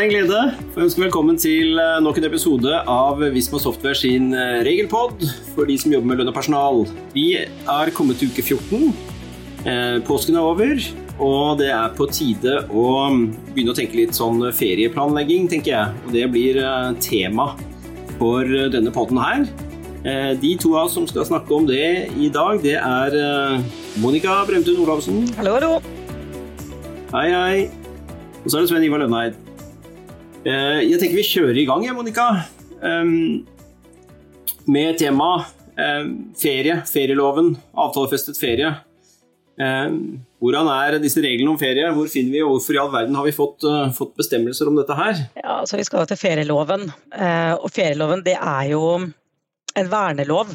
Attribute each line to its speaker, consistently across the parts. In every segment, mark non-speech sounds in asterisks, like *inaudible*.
Speaker 1: det en glede Jeg å ønske velkommen til eh, nok en episode av Visma Software sin eh, regelpod for de som jobber med lønn og personal. Vi er kommet til uke 14. Eh, påsken er over, og det er på tide å mm, begynne å tenke litt sånn ferieplanlegging, tenker jeg. Og det blir tema for denne podden her. De to av oss som skal snakke om det i dag, det er Monica Bremtun Olavsen.
Speaker 2: Hallo, hallo.
Speaker 1: Hei, hei. Og så er det Sven Ivar Lønneid. Eh, jeg tenker vi kjører i gang, Monica. Med tema ehm, ferie, ferieloven, avtalefestet ferie. Hvordan er disse reglene om ferie? Hvor finner vi, og hvorfor i all verden har vi fått, uh, fått bestemmelser om dette her?
Speaker 2: Ja, altså Vi skal til ferieloven. Og ferieloven det er jo en vernelov.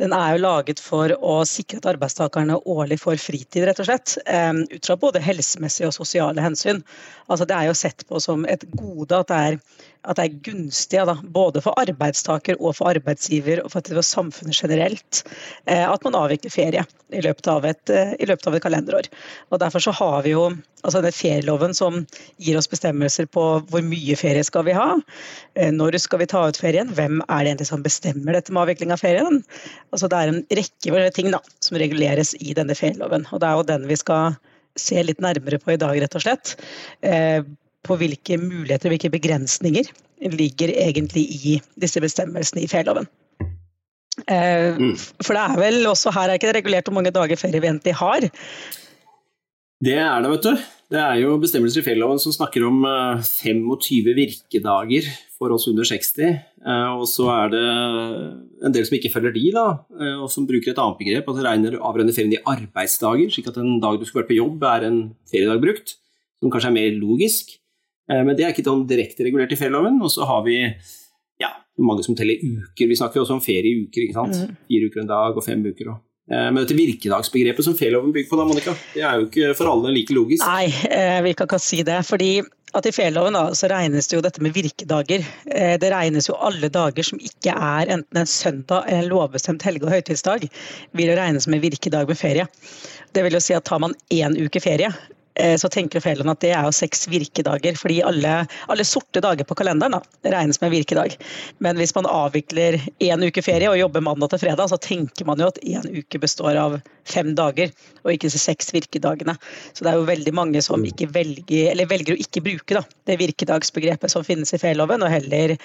Speaker 2: Den er jo laget for å sikre at arbeidstakerne årlig får fritid, rett og slett. Um, ut fra både helsemessige og sosiale hensyn. Altså, det er jo sett på som et gode at det er at det er gunstig da, både for arbeidstaker og for arbeidsgiver og for samfunnet generelt eh, at man avvikler ferie i løpet av et, eh, løpet av et kalenderår. Og Derfor så har vi jo altså den ferieloven som gir oss bestemmelser på hvor mye ferie skal vi ha, eh, når skal vi ta ut ferien, hvem er det egentlig som bestemmer dette med avvikling av ferien. Altså Det er en rekke ting da, som reguleres i denne ferieloven. og Det er jo den vi skal se litt nærmere på i dag, rett og slett på hvilke muligheter, og hvilke begrensninger ligger egentlig i disse bestemmelsene i ferieloven. Eh, mm. For det er vel også her er ikke det regulert hvor mange dager ferie vi egentlig har?
Speaker 1: Det er det, vet du. Det er jo bestemmelser i ferieloven som snakker om 25 eh, virkedager for oss under 60. Eh, og så er det en del som ikke følger de, da, og som bruker et annet begrep. At det regner avregner ferien i arbeidsdager, slik at en dag du skulle vært på jobb, er en feriedag brukt. Som kanskje er mer logisk. Eh, men det er ikke sånn direkte regulert i ferieloven. Og så har vi ja, mange som teller uker. Vi snakker også om ferieuker. ikke sant? Mm. Fire uker en dag og fem uker. Og. Eh, men dette virkedagsbegrepet som ferieloven bygger på, da, Monica, det er jo ikke for alle like logisk?
Speaker 2: Nei, eh, vi kan ikke si det. fordi at I så regnes det jo dette med virkedager. Det regnes jo alle dager som ikke er enten en søndag eller en lovbestemt helge- og høytidsdag, vil jo regnes med virkedag med ferie. Det vil jo si at Tar man én uke ferie, Eh, så tenker foreldrene at det er jo seks virkedager. Fordi alle, alle sorte dager på kalenderen da, regnes med virkedag. Men hvis man avvikler én uke ferie og jobber mandag til fredag, så tenker man jo at én uke består av fem dager, og ikke disse seks virkedagene. Så det er jo veldig mange som ikke velger, eller velger å ikke bruke da, det virkedagsbegrepet som finnes i ferieloven, og heller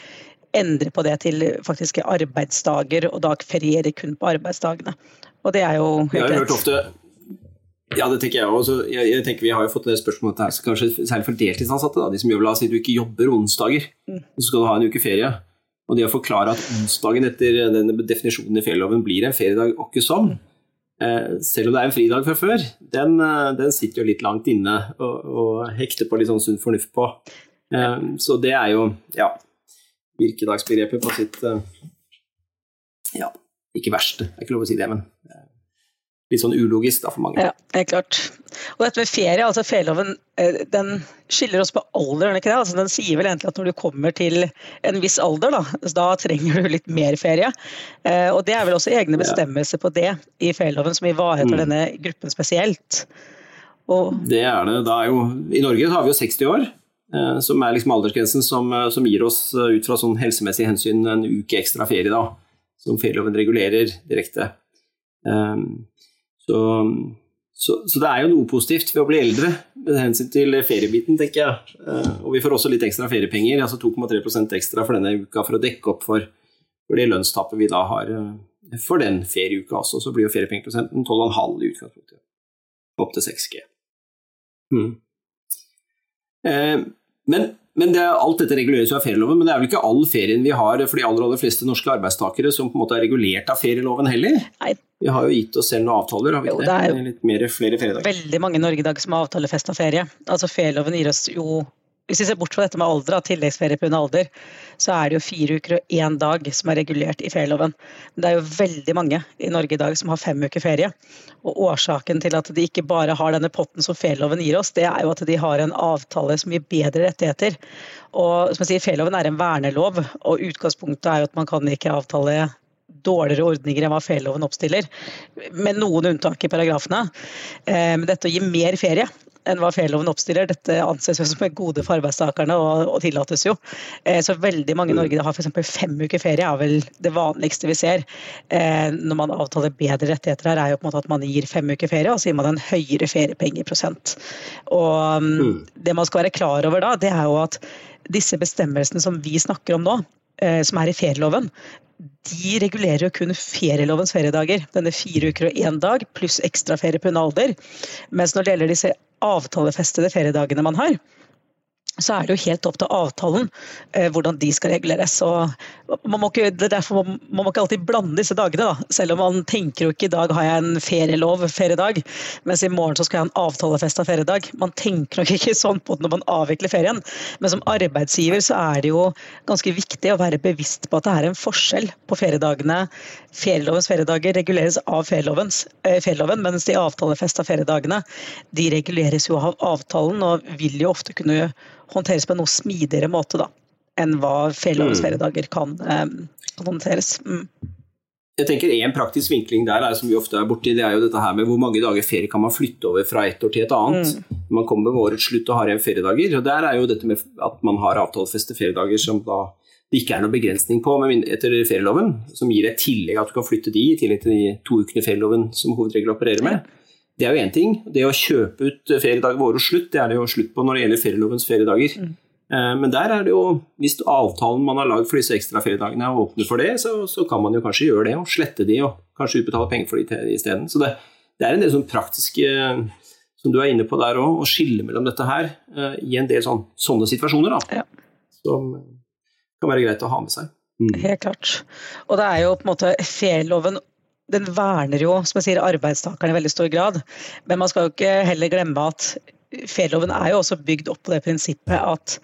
Speaker 2: endre på det til faktiske arbeidsdager, og da feriere kun på arbeidsdagene. Og det er jo
Speaker 1: helt rett. Ja, det tenker jeg også. Jeg, jeg, tenker Vi har jo fått det spørsmålet her, kanskje særlig for deltidsansatte. Da, de som jobber, La oss si du ikke jobber onsdager, mm. så skal du ha en uke ferie. Og det å forklare at onsdagen etter denne definisjonen i ferieloven blir en feriedag åkke som, eh, selv om det er en fridag fra før, den, eh, den, sitter jo litt langt inne og, og hekter på litt sånn sunn fornuft på. Eh, så det er jo ja, virkedagsbegrepet på sitt eh, ja, ikke verste, det er ikke lov å si det, men eh, litt sånn ulogisk da, for mange.
Speaker 2: Ja, det er klart. Og dette med ferie, altså ferieloven eh, den skiller oss på alder, ikke det? Altså, den sier vel egentlig at når du kommer til en viss alder, da, da trenger du litt mer ferie. Eh, og det er vel også egne bestemmelser på det i ferieloven som ivaretar mm. denne gruppen spesielt.
Speaker 1: Og... Det er det. Da er jo, I Norge har vi jo 60 år. Eh, som er liksom aldersgrensen som, som, gir oss ut fra sånn helsemessig hensyn en uke ekstra ferie, da, som ferieloven regulerer direkte. Um, så, så, så, det er jo noe positivt ved å bli eldre med hensyn til feriebiten, tenker jeg. Eh, og vi får også litt ekstra feriepenger, altså 2,3% ekstra for denne uka for å dekke opp for, for det lønnstapet vi da har eh, for den ferieuka også. Så blir jo feriepengeprosenten 12,5 i utgangspunktet, opp til 6G. Mm. Eh, men men det, alt dette reguleres jo av ferieloven, men det er vel ikke all ferien vi har for de aller, aller fleste norske arbeidstakere som på en måte er regulert av ferieloven heller?
Speaker 2: Nei,
Speaker 1: vi har jo gitt oss selv noen avtaler, har vi ikke det? det er mer, flere.
Speaker 2: Veldig mange i Norge i dag som har avtalefesta ferie. Altså Ferieloven gir oss jo hvis vi ser bort fra dette med alder, tilleggsferie pga. alder, så er det jo fire uker og én dag som er regulert i ferieloven. Men det er jo veldig mange i Norge i dag som har fem uker ferie. Og årsaken til at de ikke bare har denne potten som ferieloven gir oss, det er jo at de har en avtale som gir bedre rettigheter. Og som jeg sier, Ferieloven er en vernelov, og utgangspunktet er jo at man kan ikke avtale dårligere ordninger enn hva ferieloven oppstiller, med noen unntak i paragrafene. Eh, men dette å gi mer ferie enn hva ferieloven oppstiller. Dette anses jo som et gode for arbeidstakerne og, og tillates jo. Eh, så veldig mange i Norge har f.eks. fem uker ferie, er vel det vanligste vi ser. Eh, når man avtaler bedre rettigheter her, er jo på en måte at man gir fem uker ferie, og så gir man en høyere feriepengeprosent. Og mm. mm. det man skal være klar over da, det er jo at disse bestemmelsene som vi snakker om nå, eh, som er i ferieloven, de regulerer jo kun ferielovens feriedager. Denne fire uker og én dag pluss ekstra ferie på alder. Mens når det gjelder disse avtalefestede feriedagene man har, så er det jo helt opp til avtalen eh, hvordan de skal reguleres. Og man må ikke, derfor man må ikke alltid blande disse dagene, da. selv om man tenker jo ikke i dag har jeg en ferielov feriedag, mens i morgen så skal jeg ha en avtalefesta feriedag. Man tenker nok ikke sånn på det når man avvikler ferien. Men som arbeidsgiver så er det jo ganske viktig å være bevisst på at det er en forskjell på feriedagene. Ferielovens feriedager reguleres av ferielovens, eh, ferieloven, mens de avtalefesta feriedagene de reguleres jo av avtalen og vil jo ofte kunne håndteres på en noe smidigere måte da, enn hva ferielovens mm. feriedager kan, um, kan håndteres. Mm.
Speaker 1: Jeg tenker En praktisk vinkling der er, som vi ofte er borti, det er jo dette her med hvor mange dager ferie kan man flytte over fra et år til et annet. Mm. Man kommer ved årets slutt og har igjen feriedager. og Der er jo dette med at man har avtalefestede feriedager som da det ikke er noen begrensning på etter ferieloven, som gir et tillegg at du kan flytte de i tillegg til de to ukene ferieloven som hovedregel opererer med. Det er jo én ting. Det å kjøpe ut feriedager ved årets slutt, det er det jo slutt på når det gjelder ferielovens feriedager. Mm. Eh, men der er det jo, hvis avtalen man har lagd for disse ekstra feriedagene er åpne for det, så, så, kan man jo kanskje gjøre det og slette de og kanskje utbetale penger for de isteden. Så det, det, er en del sånn praktiske som du er inne på der òg, å skille mellom dette her uh, i en del sånn, sånne situasjoner. Da, ja. Som kan være greit å ha med seg.
Speaker 2: Mm. Helt klart. Og det er jo på en måte ferieloven den verner jo som jeg sier, arbeidstakerne i veldig stor grad. Men man skal jo ikke heller glemme at ferieloven er jo også bygd opp på det prinsippet at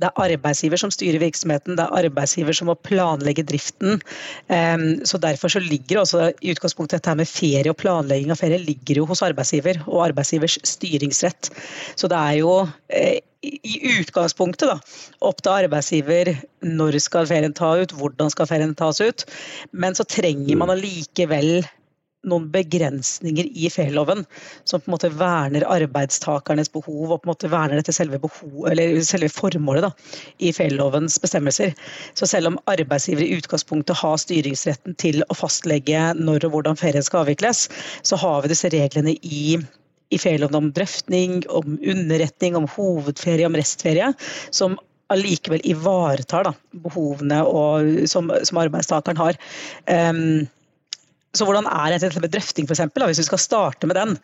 Speaker 2: det er arbeidsgiver som styrer virksomheten, det er arbeidsgiver som må planlegge driften. Så Derfor så ligger også i utgangspunktet dette med ferie og planlegging av ferie ligger jo hos arbeidsgiver og arbeidsgivers styringsrett. Så det er jo eh, i utgangspunktet da, opp til arbeidsgiver når skal ferien ta ut, hvordan skal ferien tas ut. Men så trenger man allikevel noen begrensninger i ferieloven som på en måte verner arbeidstakernes behov og på en måte verner dette selve, behov, selve formålet da, i ferielovens bestemmelser. Så selv om arbeidsgiver i utgangspunktet har styringsretten til å fastlegge når og hvordan ferien skal avvikles, så har vi disse reglene i i ferieloven om drøftning, om underretning, om hovedferie, om restferie, som allikevel ivaretar da, behovene og, som, som, arbeidstakeren har. Um, så hvordan er dette med drøfting, f.eks., hvis vi skal starte med den?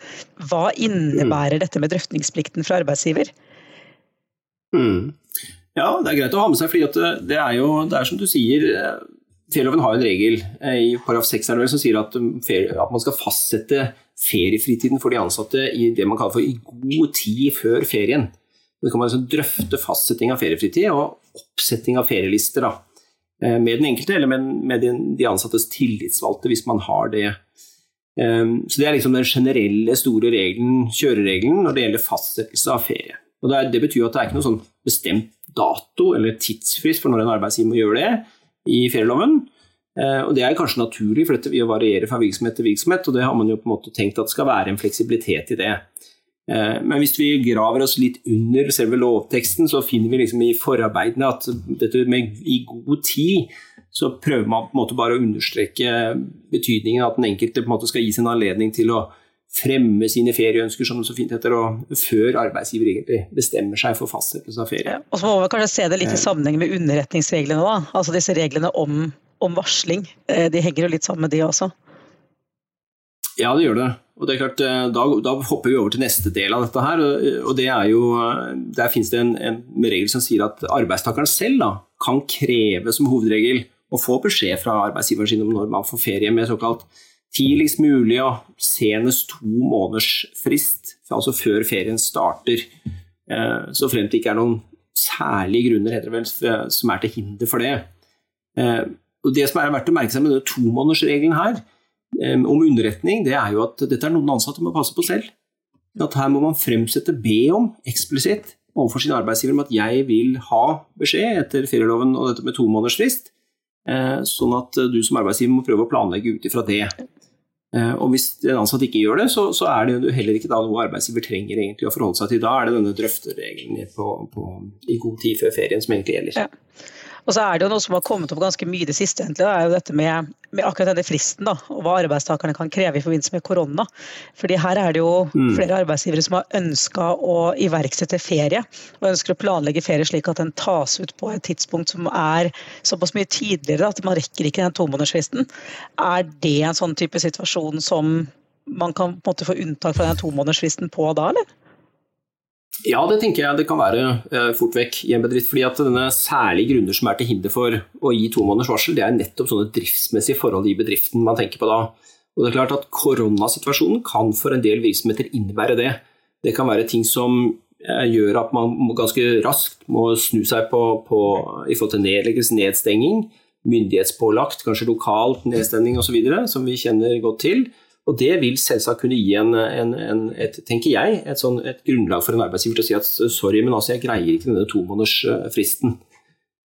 Speaker 2: Hva innebærer mm. dette med drøftingsplikten fra arbeidsgiver?
Speaker 1: Mm. Ja, det er greit å ha med seg, fordi det er jo det er som du sier eh, Ferieloven har en regel eh, i paragraf 6 som sier at, um, at man skal fastsette feriefritiden for de ansatte i det man kaller for i god tid før ferien. Så kan man liksom drøfte fastsetting av feriefritid og oppsetting av ferielister da, eh, med den enkelte eller med, de ansattes tillitsvalgte, hvis man har det. Ehm, så Det er liksom den generelle, store regelen, kjøreregelen når det gjelder fastsettelse av ferie. Og det, betyr at det er ikke noen sånn bestemt dato eller tidsfrist for når en arbeidsgiver må gjøre det i ferieloven. Eh, og Det er kanskje naturlig, for dette vil variere fra virksomhet til virksomhet. og det har man jo på en måte tenkt at det skal være en fleksibilitet i det. Eh, men hvis vi graver oss litt under selve lovteksten, så finner vi liksom i forarbeidene at dette med i god tid, så prøver man på en måte bare å understreke betydningen at den enkelte på en måte skal gi en anledning til å fremme sine ferieønsker, som det så fint heter, og før arbeidsgiver egentlig bestemmer seg for fastsettelse av ferie.
Speaker 2: Og så må vi kanskje se det litt i eh. sammenheng med underretningsreglene, da. altså disse reglene om om varsling. Eh, de henger jo litt sammen med de også.
Speaker 1: Ja, det gjør det. Og det er klart, eh, da, da, hopper vi over til neste del av dette. her, og det er jo, eh, Der finnes det en, en regel som sier at arbeidstakeren selv da, kan kreve som hovedregel å få beskjed fra arbeidsgiveren sin om når man får ferie med såkalt tidligst mulig og senest to måneders frist, altså før ferien starter. Så fremt det ikke er noen særlige grunner heter det vel, som er til hinder for det. Og Det som er verdt å merke seg med denne tomånedersregelen her, om underretning, det er jo at dette er noen ansatte må passe på selv. At her må man fremsette, be om eksplisitt overfor sin arbeidsgiver om at jeg vil ha beskjed etter ferieloven og dette med to måneders frist. Eh, sånn at du som arbeidsgiver må prøve å planlegge ut ifra det. Og hvis en ansatt ikke gjør det, så, så er det jo heller ikke noe arbeidsgiver trenger egentlig å forholde seg til. Da er det denne drøfteregelen i god tid før ferien som egentlig gjelder. Ja.
Speaker 2: Og så er det jo noe som har kommet opp ganske mye i det siste, egentlig, det er jo dette med, med, akkurat denne fristen, da, og hva arbeidstakerne kan kreve i forbindelse med korona. Fordi her er det jo mm. flere arbeidsgivere som har ønska å iverksette ferie, og ønsker å planlegge ferie slik at den tas ut på et tidspunkt som er såpass mye tidligere at man rekker ikke den tomånedersfristen. Er det en sånn type situasjon som man kan på en måte få unntak fra den tomånedersfristen på da, eller?
Speaker 1: Ja, det tenker jeg det kan være uh, fort vekk i en bedrift. fordi at denne Særlige grunner som er til hinder for å gi to måneders varsel, det er nettopp sånne driftsmessige forhold i bedriften man tenker på da. Og det er klart at Koronasituasjonen kan for en del virksomheter innebære det. Det kan være ting som uh, gjør at man ganske raskt må snu seg på, på i forhold til nedleggelse, nedstenging, myndighetspålagt, kanskje lokalt nedstenging osv., som vi kjenner godt til. Og Det vil selvsagt kunne gi en, en, en et, tenker jeg, et, sånn, et, grunnlag for en arbeidsgiver til å si at sorry, men altså, jeg greier ikke denne tomånedersfristen.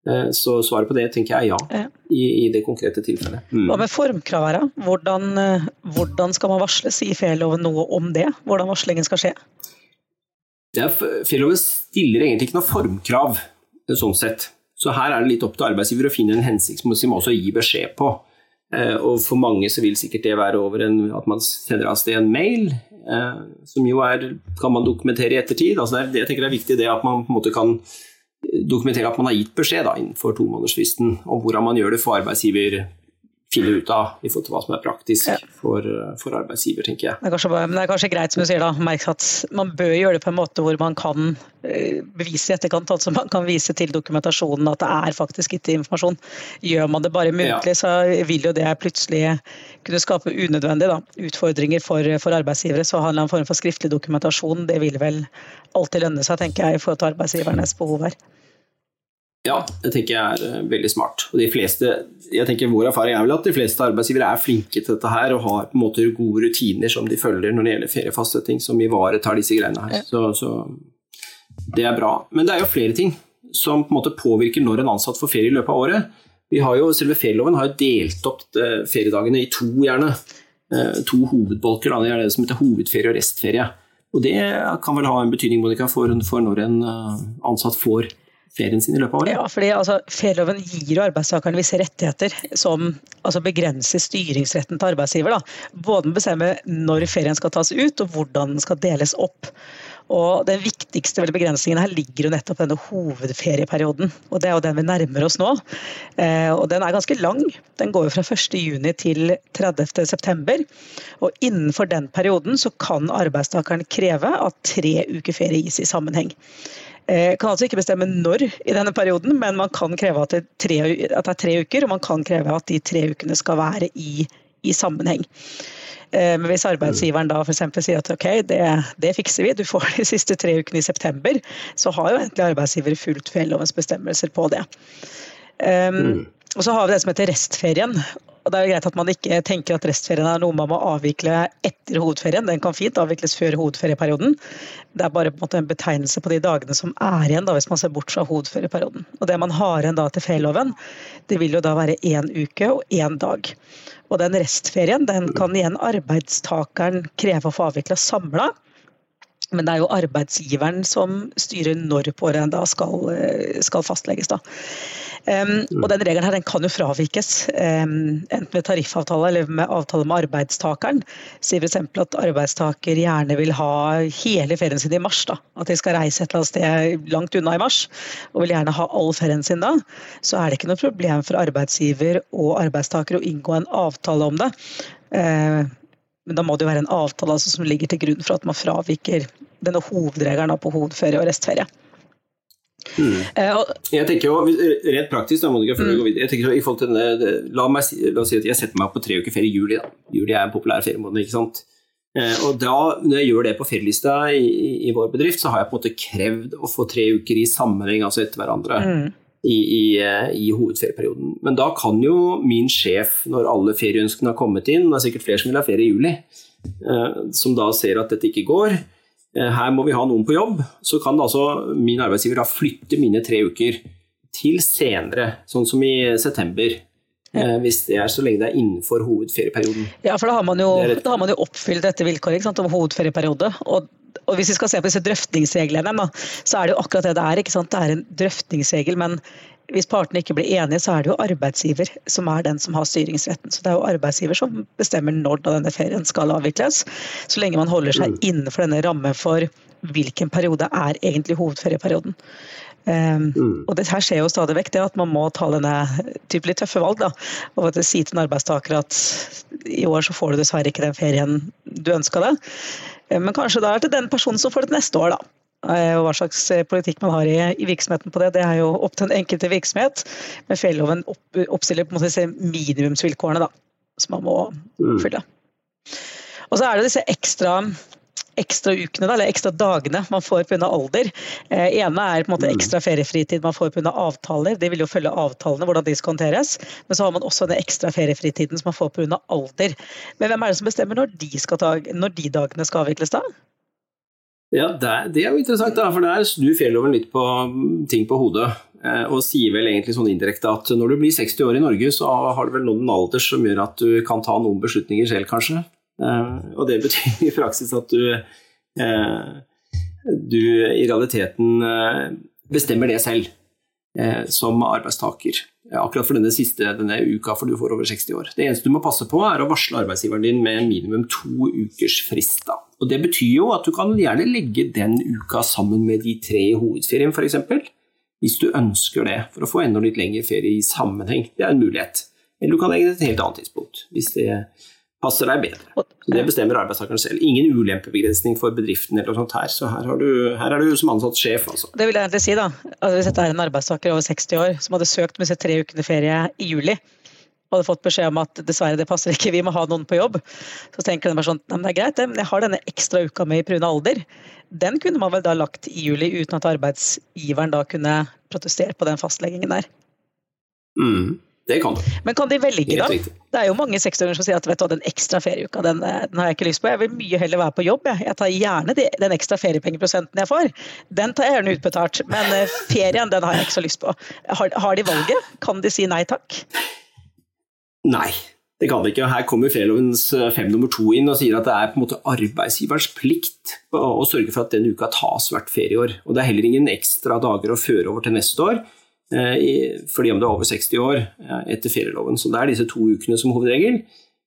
Speaker 1: Eh, så svaret på det tenker jeg er ja, i, i det konkrete tilfellet.
Speaker 2: Mm. Hva med formkravene? Hvordan, eh, hvordan skal man varsle? Sier ferieloven noe om det? Hvordan varslingen skal skje?
Speaker 1: Ferieloven stiller egentlig ikke noe formkrav, sånn sett. Så her er det litt opp til arbeidsgiver å finne en hensiktsmessig måte å gi beskjed på. Eh, og for mange så vil sikkert det være over en, at man sender av sted en mail, eh, som jo er, kan man dokumentere i ettertid. Altså det, jeg tenker det er viktig det at man på en måte kan dokumentere at man har gitt beskjed da, innenfor tomånedersfristen om hvordan man gjør det for arbeidsgiver finne ut av i forhold til hva som er praktisk ja. for, for, arbeidsgiver, tenker jeg.
Speaker 2: Det er, kanskje, men det er kanskje greit som du sier da, merke at man bør gjøre det på en måte hvor man kan eh, bevise i etterkant, altså man kan vise til dokumentasjonen at det er faktisk ikke informasjon. Gjør man det bare muntlig, ja. så vil jo det plutselig kunne skape unødvendige da, utfordringer for, for arbeidsgivere. Så handler det om en form for skriftlig dokumentasjon, det vil vel alltid lønne seg, tenker jeg, i forhold til arbeidsgivernes behov her.
Speaker 1: Ja, det tenker jeg er uh, veldig smart. Og de fleste, jeg tenker Vår erfaring er vel at de fleste arbeidsgivere er flinke til dette her og har på en måte gode rutiner som de følger når det gjelder feriefastsetting, som ivaretar disse greiene her. Så, så, det er bra. Men det er jo flere ting som på en måte påvirker når en ansatt får ferie i løpet av året. Vi har jo, Selve ferieloven har jo delt opp uh, feriedagene i to, gjerne. Uh, to hovedbolker. Da. Det er det som heter hovedferie og restferie. Og Det kan vel ha en betydning Monica, for, for når en ansatt får ferie ferien sin i løpet av året?
Speaker 2: Ja, fordi altså, Ferieloven gir jo arbeidstakerne visse rettigheter som altså, begrenser styringsretten til arbeidsgiver. Da. Både med bestemme når ferien skal tas ut og hvordan den skal deles opp. Og Den viktigste begrensningen her ligger jo nettopp denne hovedferieperioden. og Det er jo den vi nærmer oss nå. Eh, og Den er ganske lang. Den går jo fra 1.6 til 30.9. Og innenfor den perioden så kan arbeidstakeren kreve at tre uker ferie gis i sammenheng. Eh, kan altså ikke bestemme når i denne perioden, men man kan kreve at det, tre, at det er tre uker, og man kan kreve at de tre ukene skal være i, i sammenheng. Eh, men hvis arbeidsgiveren da f.eks. sier at ok, det, det, fikser vi, du får de siste tre ukene i september, så har jo egentlig arbeidsgiver fulgt fjellovens bestemmelser på det. Um, og så har vi det som heter restferien. Og det er greit at man ikke tenker at restferien er noe man må avvikle etter hovedferien. Den kan fint avvikles før hovedferieperioden. Det er bare en, måte en betegnelse på de dagene som er igjen, da, hvis man ser bort fra hovedferieperioden. Og Det man har igjen da til ferieloven, det vil jo da være én uke og én dag. Og den restferien den kan igjen arbeidstakeren kreve å få avvikla samla. Men det er jo arbeidsgiveren som styrer når på året da skal, skal fastlegges. da. Um, og den regelen her den kan jo fravikes, um, enten med tariffavtale eller med avtale med arbeidstakeren. Sier f.eks. at arbeidstaker gjerne vil ha hele ferien sin i mars. Da. At de skal reise et eller annet sted langt unna i mars, og vil gjerne ha all ferien sin da. Så er det ikke noe problem for arbeidsgiver og arbeidstaker å inngå en avtale om det. Uh, men da må det jo være en avtale altså, som ligger til grunn for at man fraviker denne hovedregelen på hovedferie og restferie.
Speaker 1: Mm. Jeg tenker jo, Rent praktisk, da Monica, før mm. går jeg tenker jo, i forhold til denne, la, meg, la oss si at jeg setter meg opp på tre uker ferie i juli. da. Juli er en populær feriemåned. ikke sant? Eh, og da, Når jeg gjør det på ferielista i, i, vår bedrift, så har jeg på en måte krevd å få tre uker i sammenheng, altså etter hverandre, mm. i, i, eh, i, hovedferieperioden. Men da kan jo min sjef, når alle ferieønskene har kommet inn, det er sikkert flere som vil ha ferie i juli, som da ser at dette ikke går, Eh, her må vi ha noen på jobb, så kan altså min arbeidsgiver da flytte mine tre uker til senere, sånn som i september. Eh, hvis det er så lenge det er innenfor hovedferieperioden.
Speaker 2: Ja, for da har man jo, har man jo oppfylt dette vilkåret om hovedferieperiode. Og, og, hvis vi skal se på disse drøftingsreglene, så er det jo akkurat det det er. Det er en drøftingsregel, men hvis partene ikke blir enige, så er det jo arbeidsgiver som er den som har styringsretten. Så det er jo arbeidsgiver som bestemmer når denne ferien skal avvikles. Så lenge man holder seg mm. innenfor denne rammen for hvilken periode er egentlig hovedferieperioden. Um, mm. Og det her skjer jo stadig vekk, det at man må ta denne type litt tøffe valg. da, Og at si til en arbeidstaker at i år så får du dessverre ikke den ferien du ønska deg. Men kanskje da er det den personen som får det neste år, da. Eh, og hva slags eh, politikk man har i, i, virksomheten på det, det er jo opp til den enkelte virksomhet. Men fjelloven opp, oppstiller på en måte minimumsvilkårene da, som man må mm. fylle. Og så er det disse ekstra ekstra ukene, eller ekstra dagene man får pga. alder. Eh, ene er på en måte mm. ekstra feriefritid man får pga. avtaler. Det vil jo følge avtalene, hvordan de skal håndteres. Men så har man også den ekstra feriefritiden som man får pga. alder. Men hvem er det som bestemmer når de, ta, når de dagene skal avvikles da?
Speaker 1: Ja, det, er jo interessant, da, for der snur fjelloven litt på mm, ting på hodet. Eh, og sier vel egentlig sånn indirekte at når du blir 60 år i Norge, så har du vel noen en alder som gjør at du kan ta noen beslutninger selv, kanskje. Eh, og det *laughs* betyr i praksis at du, eh, du i realiteten bestemmer det selv som arbeidstaker. Akkurat for denne siste denne uka for du får over 60 år. Det eneste du må passe på, er å varsle arbeidsgiveren din med minimum to ukers frist. Da. Og Det betyr jo at du kan gjerne legge den uka sammen med de tre i hovedferien f.eks. Hvis du ønsker det, for å få enda litt lengre ferie i sammenheng. Det er en mulighet. Eller du kan legge det til et helt annet tidspunkt. hvis det passer deg bedre. Det bestemmer arbeidstakeren selv. Ingen ulempebegrensning for bedriften eller noe sånt her. Så her, du, her er du som ansatt sjef, altså.
Speaker 2: Det vil jeg egentlig si, da. Altså, hvis dette er en arbeidstaker over 60 år som hadde søkt med seg tre ukene ferie i juli, og hadde fått beskjed om at dessverre, det passer ikke, vi må ha noen på jobb. Så tenker den bare sånn det er greit, men jeg har denne ekstra uka med i pga. alder. Den kunne man vel da lagt i juli uten at arbeidsgiveren da kunne protestere på den fastleggingen der.
Speaker 1: Mm. Det kan du.
Speaker 2: Men kan de velge, da? Det er jo mange seksåringer som sier at vet du, den ekstra ferieuka den, den, har jeg ikke lyst på. Jeg vil mye heller være på jobb. Jeg, jeg tar gjerne de, den ekstra feriepengeprosenten jeg får. Den tar jeg gjerne utbetalt. Men eh, ferien den har jeg ikke så lyst på. Har, har de valget? Kan de si nei takk?
Speaker 1: Nei. Det kan det ikke. Her kommer ferielovens eh, fem nummer to inn og sier at det er på en måte arbeidsgiverens plikt å sørge for at den uka tas hvert ferieår. Og det er heller ingen ekstra dager å føre over til neste år. Eh, fordi om du er over 60 år eh, etter ferieloven. Så det er disse to ukene som hovedregel.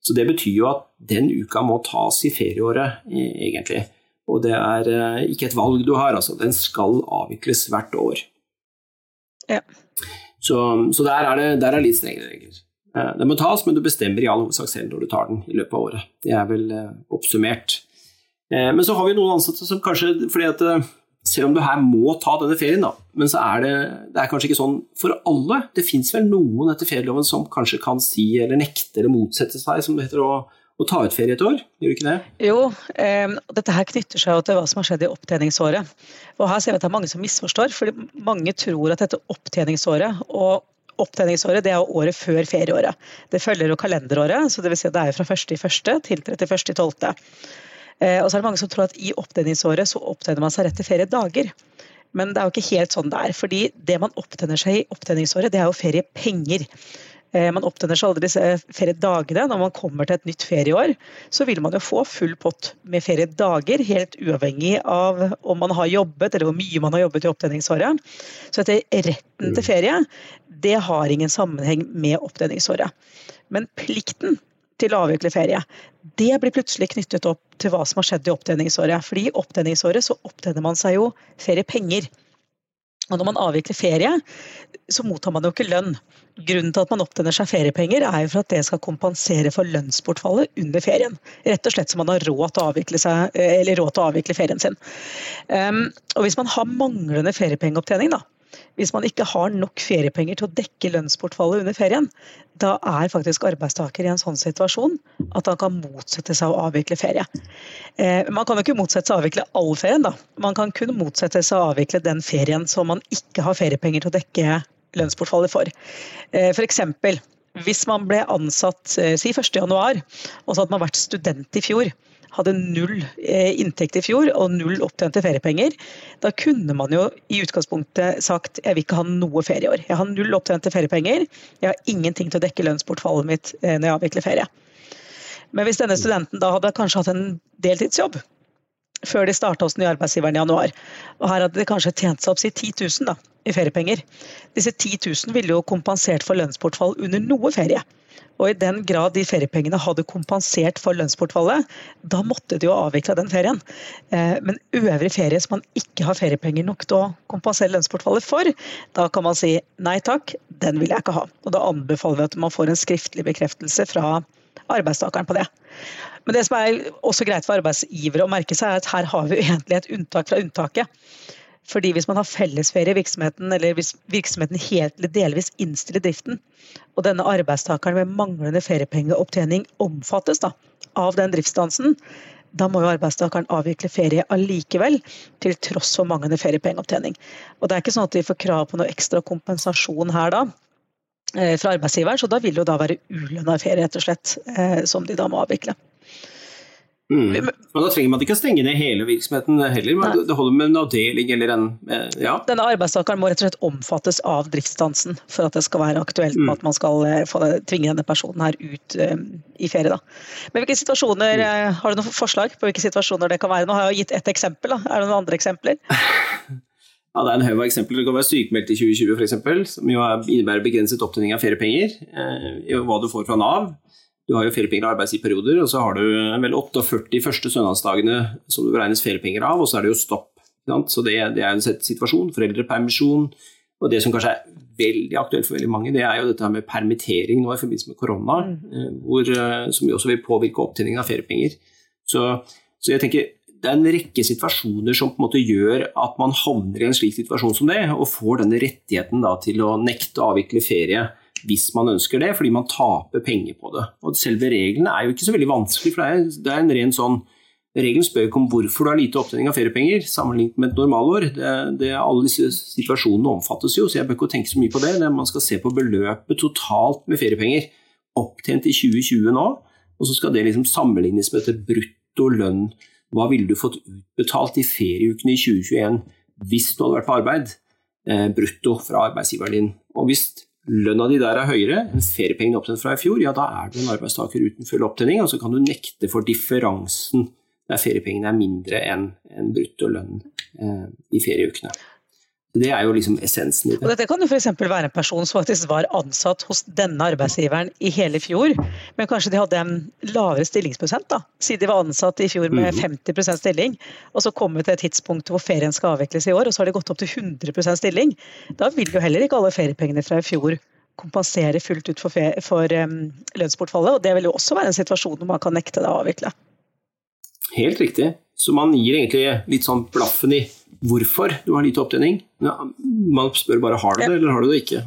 Speaker 1: Så det betyr jo at den uka må tas i ferieåret, egentlig. Og det er eh, ikke et valg du har, altså. Den skal avvikles hvert år.
Speaker 2: Ja.
Speaker 1: Så, så der, er det, der er litt strengere regler. Den må tas, men du bestemmer i all hovedsak selv når du tar den i løpet av året. Det er vel oppsummert. Men så har vi noen ansatte som kanskje fordi at selv om du her må ta denne ferien, da, men så er det, det er kanskje ikke sånn for alle. Det fins vel noen etter ferieloven som kanskje kan si eller nekte eller motsette seg, som det heter, å, å ta ut ferie et år? Gjør du ikke det?
Speaker 2: Jo, eh, dette her knytter seg til hva som har skjedd i opptjeningsåret. Og her ser vi at det er mange som misforstår, fordi mange tror at dette opptjeningsåret og Opptjeningsåret det er året før ferieåret. Det følger jo kalenderåret, så det vil si at det er fra 1.1. til 31.12. Eh, og så er det mange som tror at i opptjeningsåret så opptenner man seg rett til feriedager. Men det er jo ikke helt sånn det er. fordi det man opptenner seg i opptjeningsåret, det er jo feriepenger. Eh, man opptenner seg aldri disse feriedagene. Når man kommer til et nytt ferieår, så vil man jo få full pott med feriedager, helt uavhengig av om man har jobbet eller hvor mye man har jobbet i opptjeningsåret. Så dette retten til ferie, det har ingen sammenheng med opptjeningsåret. Men plikten til å avvikle ferie. Det blir plutselig knyttet opp til hva som har skjedd i opptjeningsåret. Fordi i opptjeningsåret så opptjener man seg jo feriepenger. Og når man avvikler ferie, så mottar man jo ikke lønn. Grunnen til at man opptjener seg feriepenger, er jo for at det skal kompensere for lønnsbortfallet under ferien. Rett og slett så man har råd til seg, råd til å avvikle ferien sin. Um, og hvis man har manglende feriepengeopptjening, da, hvis man ikke har nok feriepenger til å dekke lønnsbortfallet under ferien, da er faktisk arbeidstaker i en sånn situasjon at han kan motsette seg å avvikle ferie. Eh, man kan jo ikke motsette seg å avvikle all ferien, da. Man kan kun motsette seg å avvikle den ferien som man ikke har feriepenger til å dekke lønnsbortfallet for. Eh, eksempel, hvis man ble ansatt eh, si 1.1, og så hadde man vært student i fjor hadde null eh, inntekt i fjor og null opptjente feriepenger, da kunne man jo i utgangspunktet sagt jeg vil ikke ha noe ferie i år. Jeg har null opptjente feriepenger, jeg har ingenting til å dekke lønnsbortfallet mitt eh, når jeg avvikler ferie. Men hvis denne studenten da hadde kanskje hatt en deltidsjobb før de starta hos den nye arbeidsgiveren i januar, og her hadde de kanskje tjent seg opp si 10 000 da, i feriepenger. Disse 10 000 ville jo kompensert for lønnsbortfall under noe ferie. Og i den grad de feriepengene hadde kompensert for lønnsbortfallet, da måtte de jo avvikle den ferien. Eh, men øvrig ferie som man ikke har feriepenger nok til å kompensere lønnsbortfallet for, da kan man si nei takk, den vil jeg ikke ha. Og da anbefaler vi at man får en skriftlig bekreftelse fra arbeidstakeren på det. Men det som er også greit for arbeidsgivere å merke seg, er at her har vi egentlig et unntak fra unntaket. Fordi hvis man har fellesferie i virksomheten, eller hvis virksomheten helt eller delvis innstiller driften, og denne arbeidstakeren med manglende feriepengeopptjening omfattes da, av den driftsstansen, da må jo arbeidstakeren avvikle ferie allikevel, til tross for manglende feriepengeopptjening. Og det er ikke sånn at de får krav på noe ekstra kompensasjon her da, eh, fra arbeidsgiveren, så da vil det jo da være ulønna ferie, rett og slett, eh, som de da må avvikle.
Speaker 1: Mm. Men Da trenger man ikke å stenge ned hele virksomheten heller, men det holder med en avdeling eller en eh, ja.
Speaker 2: Denne arbeidstakeren må rett og slett omfattes av driftsstansen for at det skal være aktuelt mm. at man skal eh, tvinge denne personen her ut um, i ferie. Da. Men hvilke situasjoner, mm. Har du noen forslag på hvilke situasjoner det kan være? Nå har jeg gitt ett eksempel, da. er det noen andre eksempler? *laughs*
Speaker 1: Ja, Det er en haug av eksempler. Det kan være sykemeldt i 2020 f.eks., som jo innebærer begrenset opptjening av feriepenger. Eh, hva du får fra Nav. Du har jo feriepenger og arbeidsgiverperioder, og så har du vel 48 første søndagsdagene som det beregnes feriepenger av, og så er det jo stopp. Så det, det er en situasjon. Foreldrepermisjon. Og det som kanskje er veldig aktuelt for veldig mange, det er jo dette med permittering nå i forbindelse med korona, mm. Eh, hvor, eh, som jo også vil påvirke opptjeningen av feriepenger. Så, så, jeg tenker det er en rekke situasjoner som på en måte gjør at man havner i en slik situasjon som det, og får denne rettigheten da, til å nekte å avvikle ferie hvis man ønsker det, fordi man taper penger på det. Og Selve reglene er jo ikke så veldig vanskelig, for det er, det en ren sånn Regelen spør ikke om hvorfor du har lite opptjening av feriepenger sammenlignet med et normalår. Det, det, alle disse situasjonene omfattes jo, så jeg bør ikke tenke så mye på det. Man skal se på beløpet totalt med feriepenger opptjent i 2020 nå, og så skal det liksom sammenlignes med dette brutto lønn. Hva ville du fått utbetalt i ferieukene i 2021 hvis du hadde vært på arbeid? Eh, brutto fra arbeidsgiveren din. Og hvis lønna di der er høyere enn feriepengene opptjent fra i fjor, ja da er du en arbeidstaker uten full opptjening, og så kan du nekte for differansen der feriepengene er mindre enn en brutto lønn eh, i ferieukene. Det er jo liksom essensen i det.
Speaker 2: Og dette kan jo f.eks. være en person som faktisk var ansatt hos denne arbeidsgiveren i hele fjor, men kanskje de hadde en lavere stillingsprosent, da, siden de var ansatt i fjor med 50 mhm. stilling, og så kommer vi til et tidspunkt hvor ferien skal avvikles i år, og så har de gått opp til 100% stilling. Da vil jo heller ikke alle feriepengene fra i fjor kompensere fullt ut for, for um, lønnsbortfallet, og det vil jo også være en situasjon hvor man kan nekte det å avvikle.
Speaker 1: Helt riktig. Så man gir egentlig litt sånn blaffen i hvorfor du har lite opptjening. Man spør bare har du det, eller har du det ikke.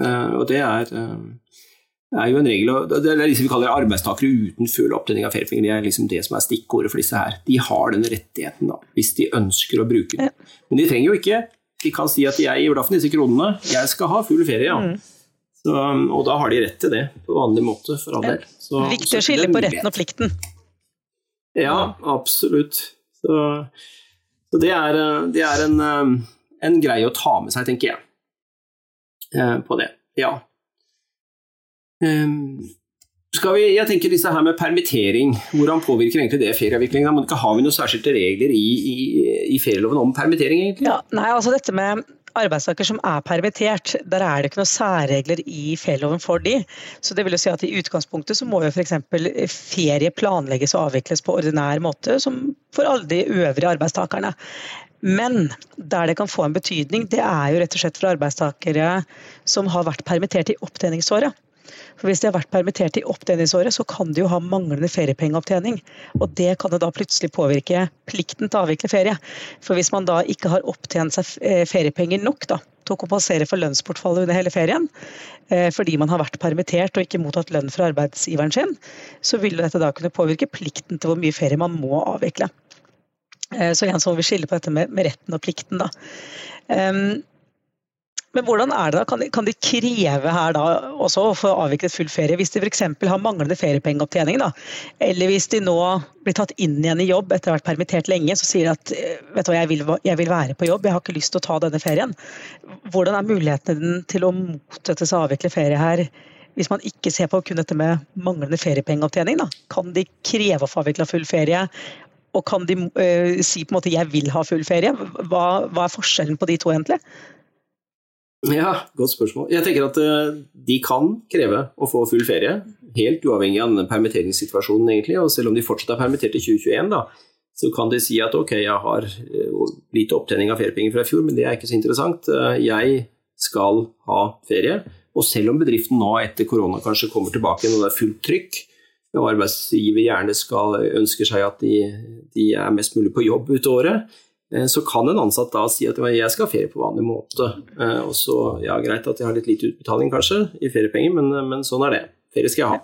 Speaker 1: Eh, og det er, eh, er jo en regel, det er liksom vi kaller arbeidstakere uten full opptjening av feriepenger. Det er liksom det som er stikkordet for disse her. De har den rettigheten da, hvis de ønsker å bruke den. Men de trenger jo ikke. De kan si at jeg gir for disse kronene, jeg skal ha full ferie. ja. Mm. Så, og da har de rett til det på vanlig måte, for all del.
Speaker 2: Viktig å skille på retten og plikten.
Speaker 1: Ja, absolutt. Så, så det, er, det er, en, eh, en greie å ta med seg, tenker jeg, eh, på det. Ja. Skal vi, jeg tenker disse her med permittering, hvordan påvirker egentlig det ferieavviklingen? Har vi noen særskilte regler i, i, i ferieloven om permittering? egentlig?
Speaker 2: Ja, nei, altså dette med arbeidstaker som er permittert, der er det ikke noen særregler i ferieloven for de. Så det vil jo si at i utgangspunktet så må jo f.eks. ferie planlegges og avvikles på ordinær måte, som for alle de øvrige arbeidstakerne. Men der det kan få en betydning, det er jo rett og slett for arbeidstakere som har vært permittert i opptjeningsåret. For Hvis de har vært permittert i opptjeningsåret, så kan de jo ha manglende feriepengeopptjening. Og det kan jo da plutselig påvirke plikten til å avvikle ferie. For hvis man da ikke har opptjent seg eh, feriepenger nok da, til å kompensere for lønnsbortfallet under hele ferien, eh, fordi man har vært permittert og ikke mottatt lønn fra arbeidsgiveren sin, så vil dette da kunne påvirke plikten til hvor mye ferie man må avvikle. Eh, så igjen så må vi skille på dette med, retten og plikten. da. Men hvordan er det da? Kan de, kreve her da også å få avviklet full ferie hvis de f.eks. har manglende feriepengeopptjening? da? Eller hvis de nå blir tatt inn igjen i jobb etter å ha vært permittert lenge, så sier de at vet du hva, jeg vil, jeg vil være på jobb, jeg har ikke lyst til å ta denne ferien. Hvordan er mulighetene til å motsette seg å avvikle ferie her? Hvis man ikke ser på kun dette med manglende feriepengeopptjening, da, kan de kreve å få avvikla full ferie og kan de uh, si på en måte 'jeg vil ha full ferie'? Hva, hva, er forskjellen på de to, egentlig?
Speaker 1: Ja, godt spørsmål. Jeg tenker at uh, de kan kreve å få full ferie, helt uavhengig av permitteringssituasjonen, egentlig. Og selv om de fortsatt er permittert i 2021, da, så kan de si at ok, jeg har uh, lite opptjening av feriepenger fra i fjor, men det er ikke så interessant. jeg skal ha ferie. Og selv om bedriften nå etter korona kanskje kommer tilbake og det er fullt trykk, og arbeidsgiver gjerne skal ønsker seg at de, de, er mest mulig på jobb ute året, eh, så kan en ansatt da si at jeg skal ha ferie på vanlig måte. Eh, og så, ja Greit at jeg har litt lite utbetaling kanskje i feriepenger, men, men sånn er det. Ferie skal jeg ha.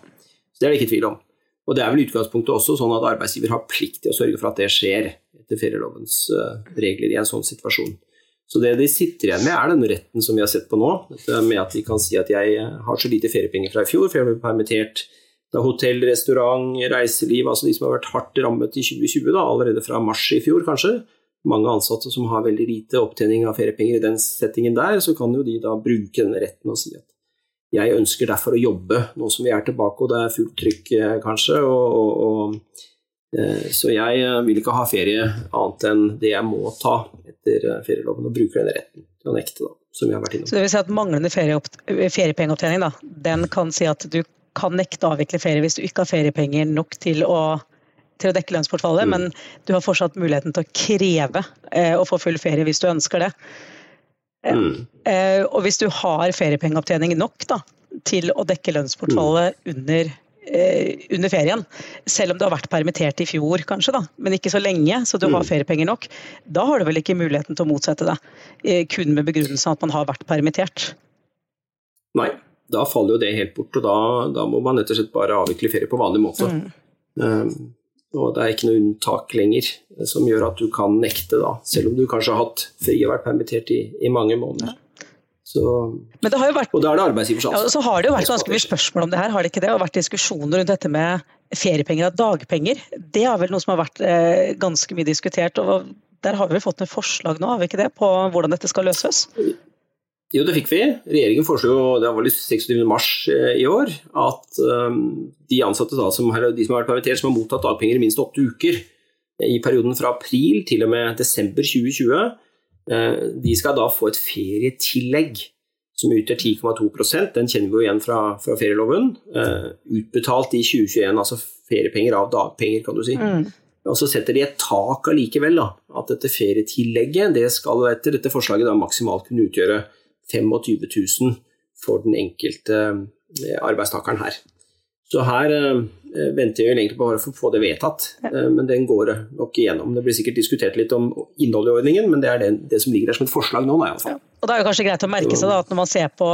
Speaker 1: Så Det er det ikke tvil om. Og Det er vel utgangspunktet også sånn at arbeidsgiver har plikt til å sørge for at det skjer etter ferielovens eh, regler i en sånn situasjon. Så det de sitter igjen med, er den retten som vi har sett på nå. Med at de kan si at jeg har så lite feriepenger fra i fjor, for jeg ble permittert da hotell, restaurant, reiseliv, altså de som har vært hardt rammet i 2020, da, allerede fra mars i fjor kanskje. Mange ansatte som har veldig lite opptjening av feriepenger i den settingen der, så kan jo de da bruke denne retten og si at jeg ønsker derfor å jobbe nå som vi er tilbake og det er fullt trykk eh, kanskje. Og, og, og, eh, så jeg eh, vil ikke ha ferie annet enn det jeg må ta etter ferieloven, og bruker den retten til å nekte, da, som vi har vært innom.
Speaker 2: Så det vil si at manglende feriepengeopptjening, da, den kan si at du kan nekte å avvikle ferie hvis du ikke har feriepenger nok til å, til å dekke lønnsbortfallet, mm. men du har fortsatt muligheten til å kreve eh, å få full ferie hvis du ønsker det. Eh, mm. Eh, og hvis du har feriepengeopptjening nok da, til å dekke lønnsbortfallet mm. under, eh, under ferien, selv om du har vært permittert i fjor kanskje, da, men ikke så lenge, så du har mm. feriepenger nok, da har du vel ikke muligheten til å motsette deg, eh, kun med begrunnelsen at man har vært permittert?
Speaker 1: Nei, da faller jo det helt bort, og da, da, må man rett og slett bare avvikle ferie på vanlig måte. Mm. Um, og det er ikke noe unntak lenger som gjør at du kan nekte, da, selv om du kanskje har hatt fri og vært permittert i, i mange måneder. Så,
Speaker 2: Men det har jo vært,
Speaker 1: og da er det arbeidsgivers ansvar.
Speaker 2: Ja, så har det jo vært ganske mye spørsmål om det her, har det ikke det? Og vært diskusjoner rundt dette med feriepenger og dagpenger. Det er vel noe som har vært eh, ganske mye diskutert. og Der har vi fått et forslag nå, har vi ikke det, på hvordan dette skal løses?
Speaker 1: Jo, det fikk vi. Regjeringen foreslo det var 26. mars eh, i år at um, de ansatte da, som, de som har vært permittert, som har mottatt dagpenger i minst åtte uker eh, i perioden fra april til og med desember 2020, uh, de skal da få et ferietillegg som utgjør 10,2% Den kjenner vi jo igjen fra, fra ferieloven. Utbetalt i 2021, altså feriepenger av dagpenger, kan du si. Mm. Og så setter de et tak allikevel, da, at dette ferietillegget det skal etter dette forslaget da maksimalt kunne utgjøre 25 000 for den enkelte eh, arbeidstakeren her. Så her eh, venter jeg egentlig bare for å få det vedtatt, eh, men den går nok igjennom. Det blir sikkert diskutert litt om innholdet i ordningen, men det er det, det som ligger der som et forslag nå.
Speaker 2: Ja. Og Det er jo kanskje greit å merke seg da, at når man ser på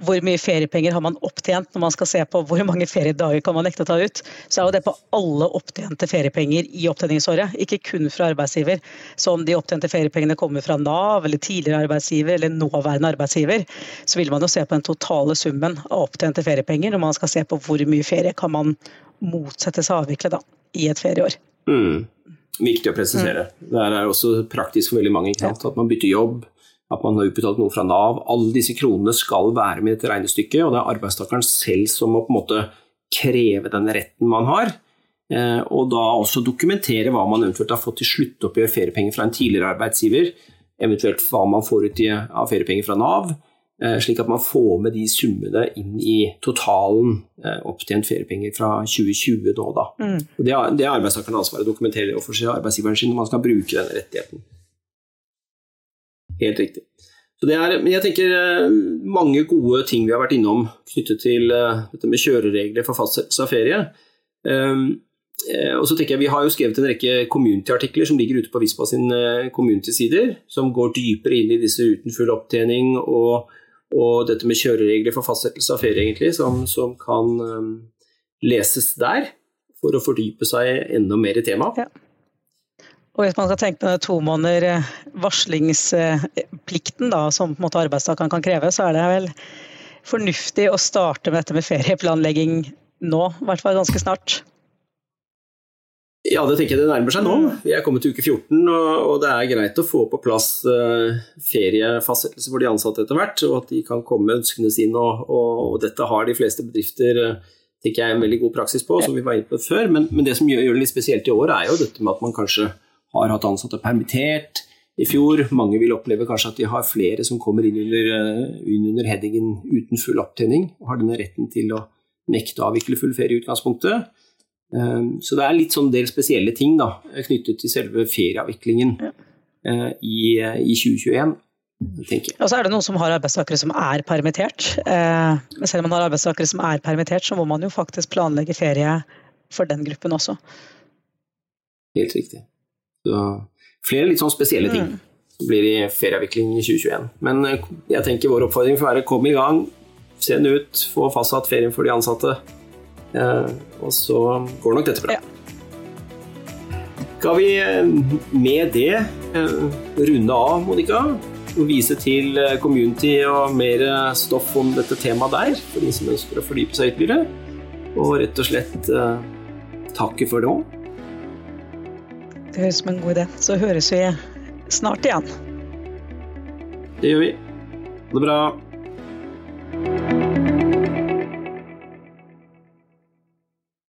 Speaker 2: hvor mye feriepenger har man opptjent når man skal se på hvor mange feriedager kan man nekte å ta ut, så er jo det på alle opptjente feriepenger i opptjeningsåret, ikke kun fra arbeidsgiver. Så om de opptjente feriepengene kommer fra Nav eller tidligere arbeidsgiver eller nåværende arbeidsgiver, så vil man jo se på den totale summen av opptjente feriepenger når man skal se på hvor mye ferie kan man motsette seg avvikle da, i et ferieår.
Speaker 1: Mm. Viktig å presisere. Mm. Det er også praktisk for veldig mange. At man bytter jobb at man har utbetalt noe fra Nav. Alle disse kronene skal være med i dette regnestykket, og det er arbeidstakeren selv som må på en måte kreve den retten man har. Eh, og da også dokumentere hva man eventuelt har fått til sluttoppgjør feriepenger fra en tidligere arbeidsgiver, eventuelt hva man får ut av feriepenger fra Nav, slik at man får med de summene inn i totalen eh, opptjent feriepenger fra 2020 nå, da. Mm. Det er, det er arbeidstakeren ansvaret å dokumentere overfor arbeidsgiveren sin når man skal bruke denne rettigheten. Helt riktig. Så det er, men jeg tenker eh, mange gode ting vi har vært innom knyttet til dette med kjøreregler for fastsettelse av ferie. Um, og så tenker jeg Vi har jo skrevet en rekke community-artikler som ligger ute på Vispa sin community-sider, som går dypere inn i disse uten full opptjening og, og dette med kjøreregler for fastsettelse av ferie, egentlig, som, som kan um, leses der for å fordype seg enda mer i temaet. Ja.
Speaker 2: Og hvis man skal tenke på to måneder eh, varslingsplikten da, som på en måte arbeidstakeren kan kreve, så er det vel fornuftig å starte med dette med ferieplanlegging nå, i hvert fall ganske snart.
Speaker 1: Ja, det tenker jeg det nærmer seg nå. Mm. Vi er kommet til uke 14, og, det er greit å få på plass uh, feriefastsettelse for de ansatte etter hvert, og at de kan komme med ønskene sine. Og, og, og, dette har de fleste bedrifter uh, tenker jeg, en veldig god praksis på, som vi var inne på før. Men, men det som gjør, gjør, det litt spesielt i år, er jo dette med at man kanskje har hatt ansatte permittert i fjor. Mange vil oppleve kanskje at de har flere som kommer inn under, uh, under headingen uten full opptjening, og har denne retten til å nekte å avvikle full ferie i utgangspunktet. Ehm, så det er litt sånn del spesielle ting da, knyttet til selve ferieavviklingen ja. Eh, i, i 2021. tenker jeg.
Speaker 2: Og så er det noen som har arbeidstakere som er permittert. Eh, men selv om man har arbeidstakere som er permittert, så må man jo faktisk planlegge ferie for den gruppen også.
Speaker 1: Helt riktig. Så flere litt sånn spesielle ting mm. blir i ferieavvikling i 2021. Men eh, jeg tenker vår oppfordring får være komme i gang, send ut, få fastsatt ferien for de ansatte. Eh, og så går nok dette bra. Ja. Skal vi eh, med det eh, runde av, Monica? Og vise til community og mer stoff om dette temaet der, for de som ønsker å fordype seg ytterligere. Og rett og slett takke for det òg.
Speaker 2: Det høres som en god idé. Så høres vi snart igjen.
Speaker 1: Det gjør vi. Ha det bra.